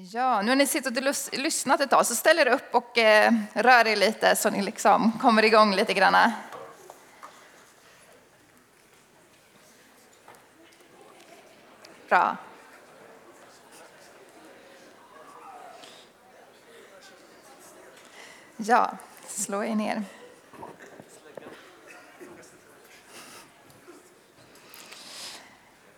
Ja, nu har ni suttit och lyssnat ett tag, så ställ er upp och eh, rör er lite så ni liksom kommer igång lite grann. Bra. Ja, slå er ner.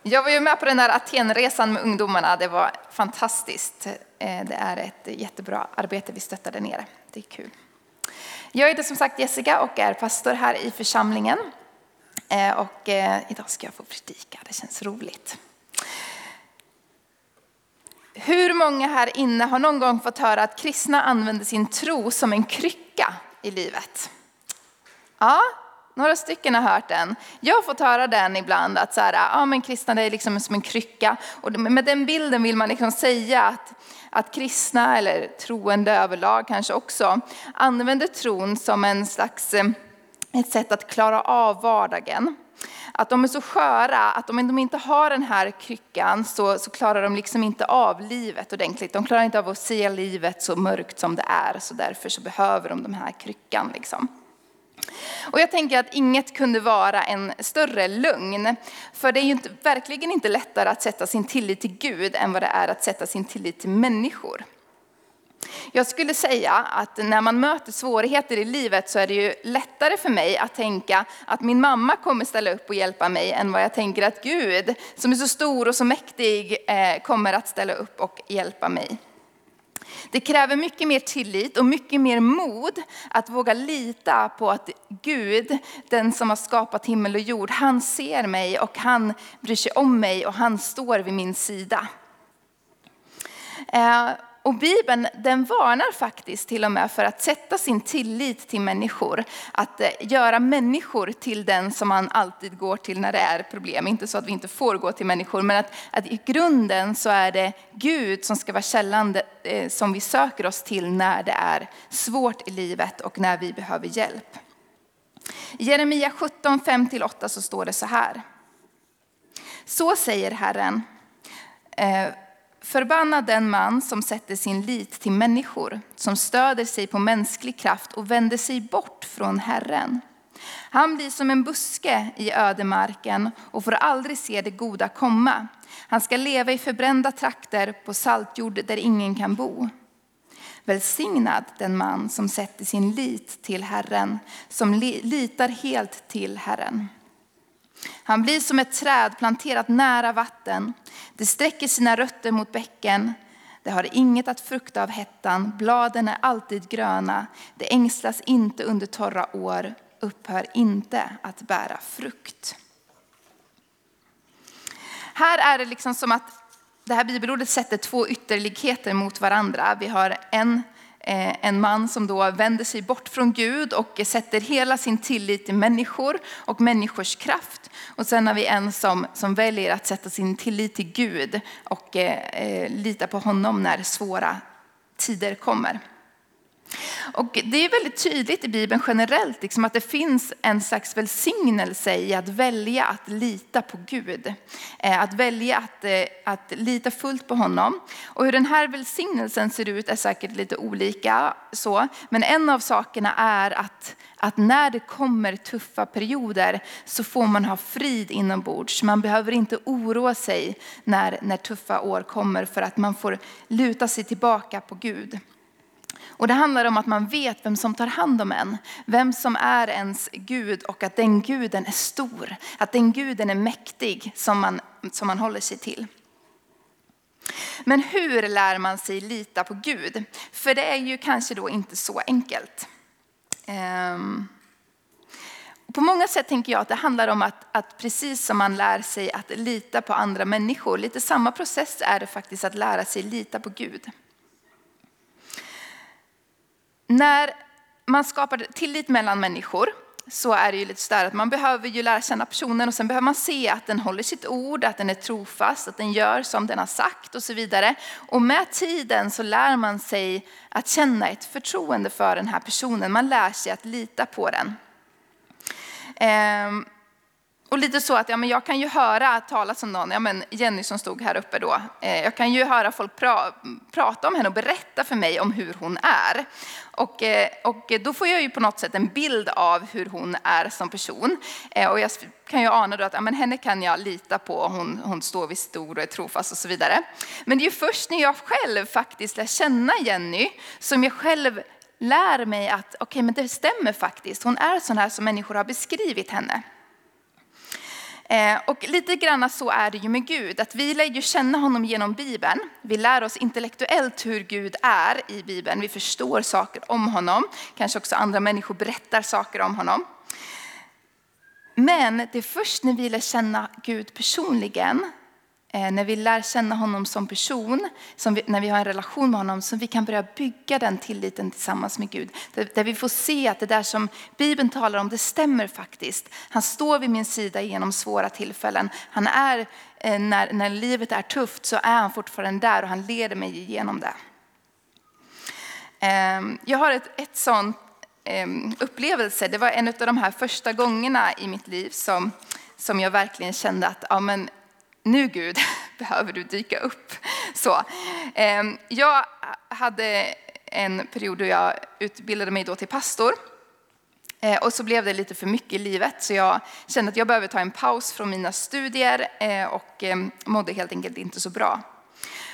Jag var ju med på den här Atenresan med ungdomarna. Det var fantastiskt. Eh, det är ett jättebra arbete vi stöttar där nere. Det är kul. Jag heter som sagt Jessica och är pastor här i församlingen. Eh, och eh, idag ska jag få predika. Det känns roligt. Hur många här inne har någon gång fått höra att kristna använder sin tro som en krycka i livet? Ja, några stycken har hört den. Jag har fått höra den ibland, att så här, ja, men kristna är liksom som en krycka. Och med den bilden vill man liksom säga att, att kristna, eller troende överlag kanske också, använder tron som en slags, eh, ett sätt att klara av vardagen. Att de är så sköra att om de inte har den här kryckan så, så klarar de liksom inte av livet ordentligt. De klarar inte av att se livet så mörkt som det är, så därför så behöver de den här kryckan. Liksom. Och jag tänker att inget kunde vara en större lögn. För det är ju inte, verkligen inte lättare att sätta sin tillit till Gud än vad det är att sätta sin tillit till människor. Jag skulle säga att när man möter svårigheter i livet så är det ju lättare för mig att tänka att min mamma kommer ställa upp och hjälpa mig än vad jag tänker att Gud, som är så stor och så mäktig, eh, kommer att ställa upp och hjälpa mig. Det kräver mycket mer tillit och mycket mer mod att våga lita på att Gud, den som har skapat himmel och jord, han ser mig och han bryr sig om mig och han står vid min sida. Eh, och Bibeln den varnar faktiskt till och med för att sätta sin tillit till människor. Att eh, göra människor till den som man alltid går till när det är problem. Inte så att vi inte får gå till människor, men att, att i grunden så är det Gud som ska vara källan eh, som vi söker oss till när det är svårt i livet och när vi behöver hjälp. I Jeremia 17, 5-8 så står det så här. Så säger Herren. Eh, Förbannad den man som sätter sin lit till människor, som stöder sig på mänsklig kraft och vänder sig bort från Herren. Han blir som en buske i ödemarken och får aldrig se det goda komma. Han ska leva i förbrända trakter på saltjord där ingen kan bo. Välsignad den man som sätter sin lit till Herren, som litar helt till Herren. Han blir som ett träd planterat nära vatten. Det sträcker sina rötter mot bäcken. Det har inget att frukta av hettan. Bladen är alltid gröna. Det ängslas inte under torra år. Upphör inte att bära frukt. Här är det liksom som att det här bibelordet sätter två ytterligheter mot varandra. Vi har en Eh, en man som då vänder sig bort från Gud och sätter hela sin tillit till människor och människors kraft. Och sen har vi en som, som väljer att sätta sin tillit till Gud och eh, eh lita på honom när svåra tider kommer. Och det är väldigt tydligt i Bibeln generellt liksom att det finns en slags välsignelse i att välja att lita på Gud. Eh, att välja att, eh, att lita fullt på honom. Och hur den här välsignelsen ser ut är säkert lite olika. Så. Men en av sakerna är att, att när det kommer tuffa perioder så får man ha frid inombords. Man behöver inte oroa sig när, när tuffa år kommer för att man får luta sig tillbaka på Gud. Och det handlar om att man vet vem som tar hand om en. Vem som är ens Gud och att den guden är stor. Att den guden är mäktig som man, som man håller sig till. Men hur lär man sig lita på Gud? För det är ju kanske då inte så enkelt. Um, på många sätt tänker jag att det handlar om att, att, precis som man lär sig att lita på andra människor, lite samma process är det faktiskt att lära sig lita på Gud. När man skapar tillit mellan människor så är det ju lite sådär att man behöver ju lära känna personen och sen behöver man se att den håller sitt ord, att den är trofast, att den gör som den har sagt och så vidare. Och med tiden så lär man sig att känna ett förtroende för den här personen. Man lär sig att lita på den. Ehm, och lite så att ja, men jag kan ju höra talas om någon, ja, men Jenny som stod här uppe då. Eh, jag kan ju höra folk pra, prata om henne och berätta för mig om hur hon är. Och, eh, och då får jag ju på något sätt en bild av hur hon är som person. Eh, och jag kan ju ana då att ja, men henne kan jag lita på, hon, hon står vid stor och är trofast och så vidare. Men det är ju först när jag själv faktiskt lär känna Jenny som jag själv lär mig att okej, okay, men det stämmer faktiskt. Hon är sån här som människor har beskrivit henne. Eh, och lite grann så är det ju med Gud, att vi lär ju känna honom genom Bibeln. Vi lär oss intellektuellt hur Gud är i Bibeln. Vi förstår saker om honom. Kanske också andra människor berättar saker om honom. Men det är först när vi lär känna Gud personligen Eh, när vi lär känna honom som person, som vi, när vi har en relation med honom, som vi kan börja bygga den tilliten tillsammans med Gud. Där, där, vi får se att det där som Bibeln talar om, det stämmer faktiskt. Han står vid min sida genom svåra tillfällen. Han är, eh, när, när livet är tufft så är han fortfarande där och han leder mig igenom det. Ehm, jag har ett, ett sånt ehm, upplevelse, det var en av de här första gångerna i mitt liv som, som jag verkligen kände att ja, men nu Gud behöver du dyka upp. Så, eh, jag hade en period då jag utbildade mig då till pastor. Eh, och så blev det lite för mycket i livet så jag kände att jag behöver ta en paus från mina studier eh, och ehm, mådde helt enkelt inte så bra.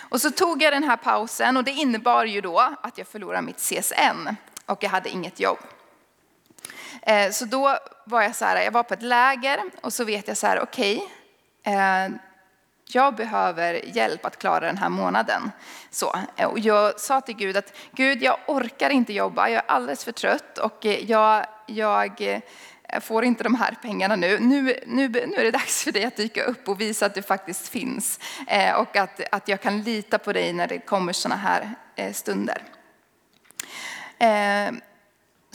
Och så tog jag den här pausen och det innebar ju då att jag förlorade mitt CSN och jag hade inget jobb. Eh, så då var jag så här, jag var på ett läger och så vet jag så här, okej, okay, jag behöver hjälp att klara den här månaden. Så, eh, och jag sa till Gud att Gud, jag orkar inte jobba, jag är alldeles för trött och eh, jag, jag eh, får inte de här pengarna nu. Nu, nu. nu är det dags för dig att dyka upp och visa att du faktiskt finns och att, att jag kan lita på dig när det kommer sådana här stunder.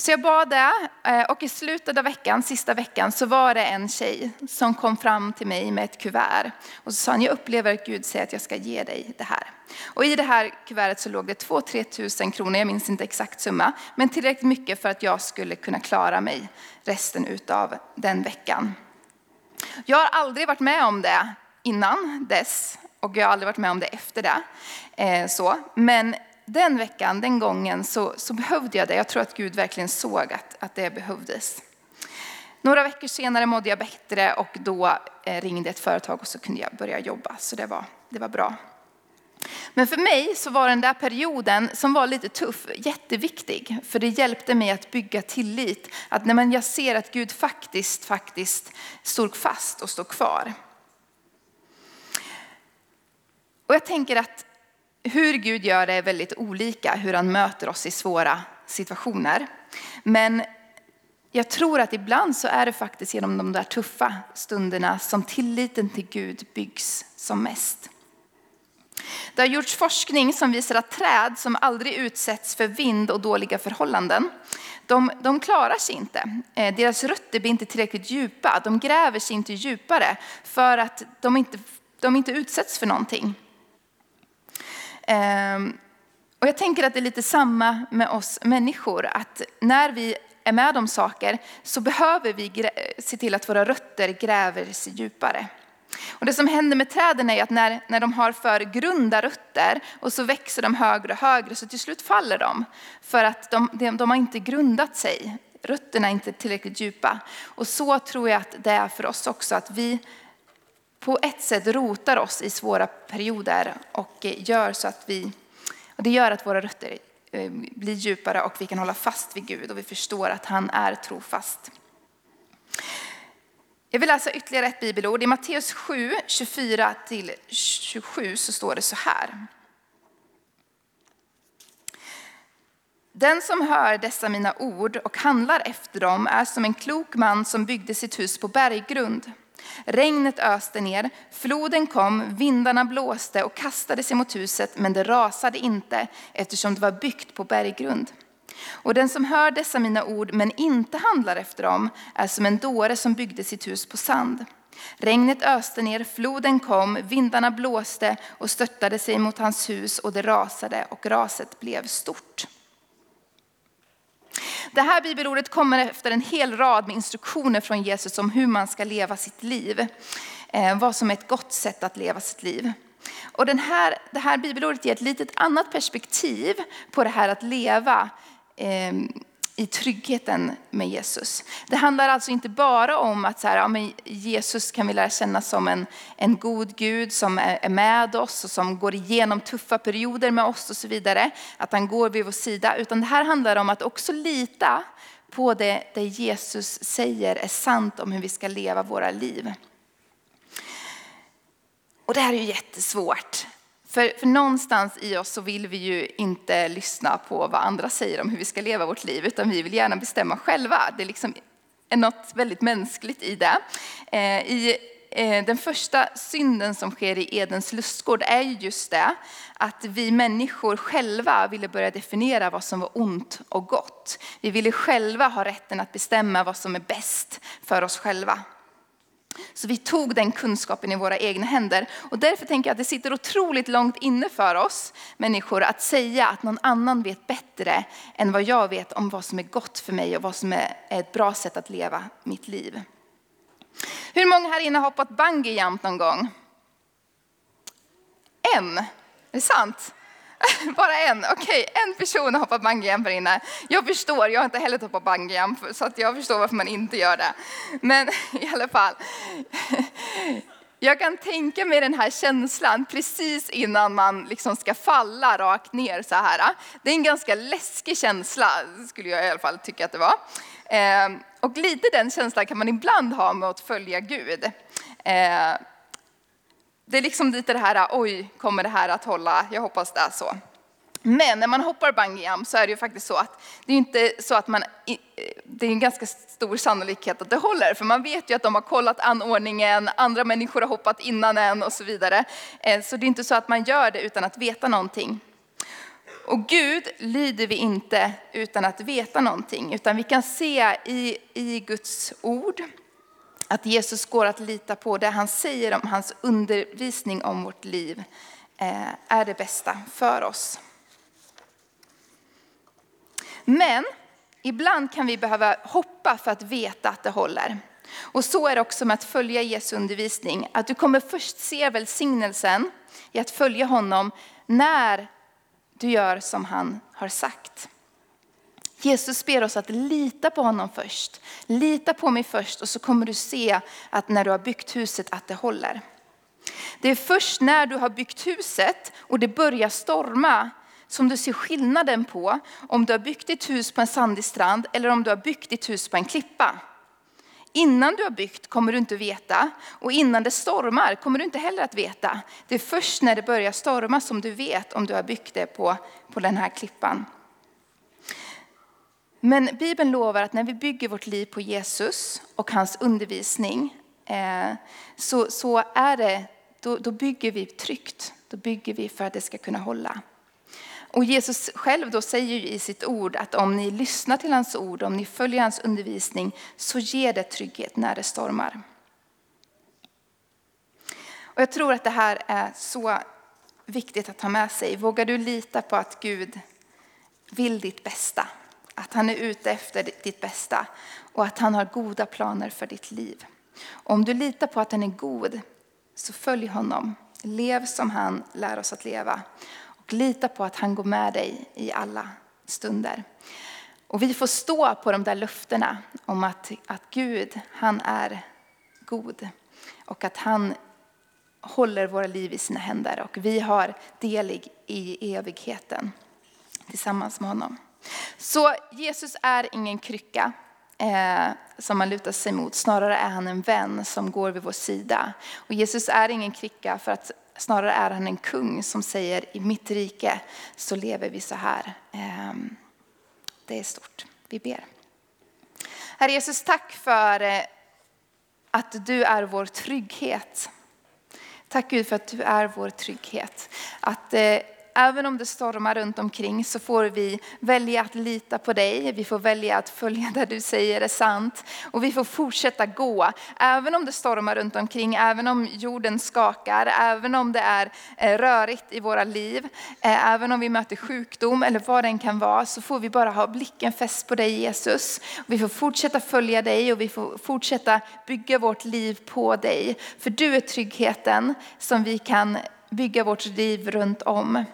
Så jag bad det eh, och i slutet av veckan, sista veckan, så var det en tjej som kom fram till mig med ett kuvert. Och så sa han, jag upplever att Gud säger att jag ska ge dig det här. Och i det här kuvertet så låg det 2-3 tusen kronor, jag minns inte exakt summa, men tillräckligt mycket för att jag skulle kunna klara mig resten utav den veckan. Jag har aldrig varit med om det innan dess och jag har aldrig varit med om det efter det. Eh, så. Men den veckan, den gången, så, så behövde jag det. Jag tror att Gud verkligen såg att, att det behövdes. Några veckor senare mådde jag bättre och då eh, ringde ett företag och så kunde jag börja jobba. Så det var, det var bra. Men för mig så var den där perioden som var lite tuff jätteviktig. För det hjälpte mig att bygga tillit. Att när jag ser att Gud faktiskt, faktiskt stod fast och står kvar. Och jag tänker att hur Gud gör det är väldigt olika, hur han möter oss i svåra situationer. Men jag tror att ibland så är det faktiskt genom de där tuffa stunderna som tilliten till Gud byggs som mest. Det har gjorts forskning som visar att träd som aldrig utsätts för vind och dåliga förhållanden, de, de klarar sig inte. Eh, deras rötter blir inte tillräckligt djupa, de gräver sig inte djupare för att de inte, de inte utsätts för någonting. Ehm, och jag tänker att det är lite samma med oss människor, att när vi är med om saker så behöver vi se till att våra rötter gräver sig djupare. Och det som händer med träden är att när, när de har för grunda rötter och så växer de högre och högre så till slut faller de. För att de, de, de har inte grundat sig, rötterna är inte tillräckligt djupa. Och så tror jag att det är för oss också, att vi på ett sätt rotar oss i svåra perioder och gör så att vi, och det gör att våra rötter eh, blir djupare och vi kan hålla fast vid Gud och vi förstår att han är trofast. Jag vill läsa ytterligare ett bibelord. I Matteus 7, 24-27 så står det så här. Den som hör dessa mina ord och handlar efter dem är som en klok man som byggde sitt hus på berggrund. Regnet öste ner, floden kom, vindarna blåste och kastade sig mot huset, men det rasade inte eftersom det var byggt på berggrund. Och den som hör dessa mina ord men inte handlar efter dem är som en dåre som byggde sitt hus på sand. Regnet öste ner, floden kom, vindarna blåste och störtade sig mot hans hus och det rasade och raset blev stort. Det här bibelordet kommer efter en hel rad med instruktioner från Jesus om hur man ska leva sitt liv. Eh, vad som är ett gott sätt att leva sitt liv. Och den här, det här bibelordet ger ett litet annat perspektiv på det här att leva eh, i tryggheten med Jesus. Det handlar alltså inte bara om att så här, ja, men Jesus kan vi lära känna som en, en god Gud som är med oss och som går igenom tuffa perioder med oss och så vidare. Att han går vid vår sida. Utan det här handlar om att också lita på det, det Jesus säger är sant om hur vi ska leva våra liv. Och det här är ju jättesvårt. För, för någonstans i oss så vill vi ju inte lyssna på vad andra säger om hur vi ska leva vårt liv, utan vi vill gärna bestämma själva. Det är liksom är något väldigt mänskligt i det. Eh, I eh, den första synden som sker i Edens lustgård är ju just det, att vi människor själva ville börja definiera vad som var ont och gott. Vi ville själva ha rätten att bestämma vad som är bäst för oss själva. Så vi tog den kunskapen i våra egna händer. Och därför tänker jag att det sitter otroligt långt inne för oss människor att säga att någon annan vet bättre än vad jag vet om vad som är gott för mig och vad som är ett bra sätt att leva mitt liv. Hur många här inne har hoppat bungee jump någon gång? En, är det sant? Bara en, okej, okay. en person har hoppat bungyjump här inne. Jag förstår, jag har inte heller hoppat bungyjump så att jag förstår varför man inte gör det. Men i alla fall. Jag kan tänka mig den här känslan precis innan man liksom ska falla rakt ner så här. Det är en ganska läskig känsla, skulle jag i alla fall tycka att det var. Ehm, och lite den känslan kan man ibland ha med att följa Gud. Ehm, det är liksom lite det här, oj, kommer det här att hålla? Jag hoppas det är så. Men när man hoppar bungyjump så är det ju faktiskt så att det är inte så att man, det är en ganska stor sannolikhet att det håller. För man vet ju att de har kollat anordningen, andra människor har hoppat innan en och så vidare. Eh, så det är inte så att man gör det utan att veta någonting. Och Gud lyder vi inte utan att veta någonting, utan vi kan se i, i Guds ord att Jesus går att lita på. Det han säger om hans undervisning om vårt liv eh, är det bästa för oss. Men ibland kan vi behöva hoppa för att veta att det håller. Och så är det också med att följa Jesu undervisning. Att du kommer först se välsignelsen i att följa honom när du gör som han har sagt. Jesus ber oss att lita på honom först. Lita på mig först och så kommer du se att när du har byggt huset att det håller. Det är först när du har byggt huset och det börjar storma som du ser skillnaden på om du har byggt ditt hus på en sandig strand eller om du har byggt ditt hus på en klippa. Innan du har byggt kommer du inte veta och innan det stormar kommer du inte heller att veta. Det är först när det börjar storma som du vet om du har byggt det på, på den här klippan. Men Bibeln lovar att när vi bygger vårt liv på Jesus och hans undervisning eh, så, så är det, då, då bygger vi tryggt. Då bygger vi för att det ska kunna hålla. Och Jesus själv då säger i sitt ord att om ni lyssnar till hans ord, om ni följer hans undervisning, så ger det trygghet när det stormar. Och jag tror att det här är så viktigt att ha med sig. Vågar du lita på att Gud vill ditt bästa? Att han är ute efter ditt bästa och att han har goda planer för ditt liv. Om du litar på att han är god, så följ honom. Lev som han lär oss att leva. Och lita på att han går med dig i alla stunder. Och vi får stå på de där löftena om att, att Gud, han är god. Och att han håller våra liv i sina händer. Och vi har del i evigheten tillsammans med honom. Så Jesus är ingen krycka eh, som man lutar sig mot. Snarare är han en vän som går vid vår sida. Och Jesus är ingen krycka för att snarare är han en kung som säger i mitt rike så lever vi så här. Eh, det är stort. Vi ber. Herre Jesus, tack för eh, att du är vår trygghet. Tack Gud för att du är vår trygghet. Att eh, även om det stormar runt omkring så får vi välja att lita på dig. Vi får välja att följa det du säger är sant. Och vi får fortsätta gå. Även om det stormar runt omkring, även om jorden skakar, även om det är eh, rörigt i våra liv, eh, även om vi möter sjukdom eller vad den kan vara, så får vi bara ha blicken fäst på dig Jesus. Vi får fortsätta följa dig och vi får fortsätta bygga vårt liv på dig. För du är tryggheten som vi kan bygga vårt liv runt om.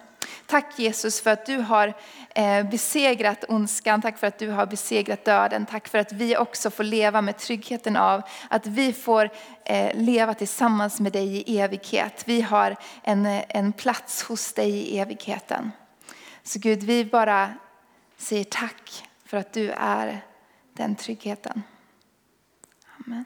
Tack Jesus för att du har eh, besegrat ondskan, tack för att du har besegrat döden. Tack för att vi också får leva med tryggheten av att vi får eh, leva tillsammans med dig i evighet. Vi har en, en plats hos dig i evigheten. Så Gud, vi bara säger tack för att du är den tryggheten. Amen.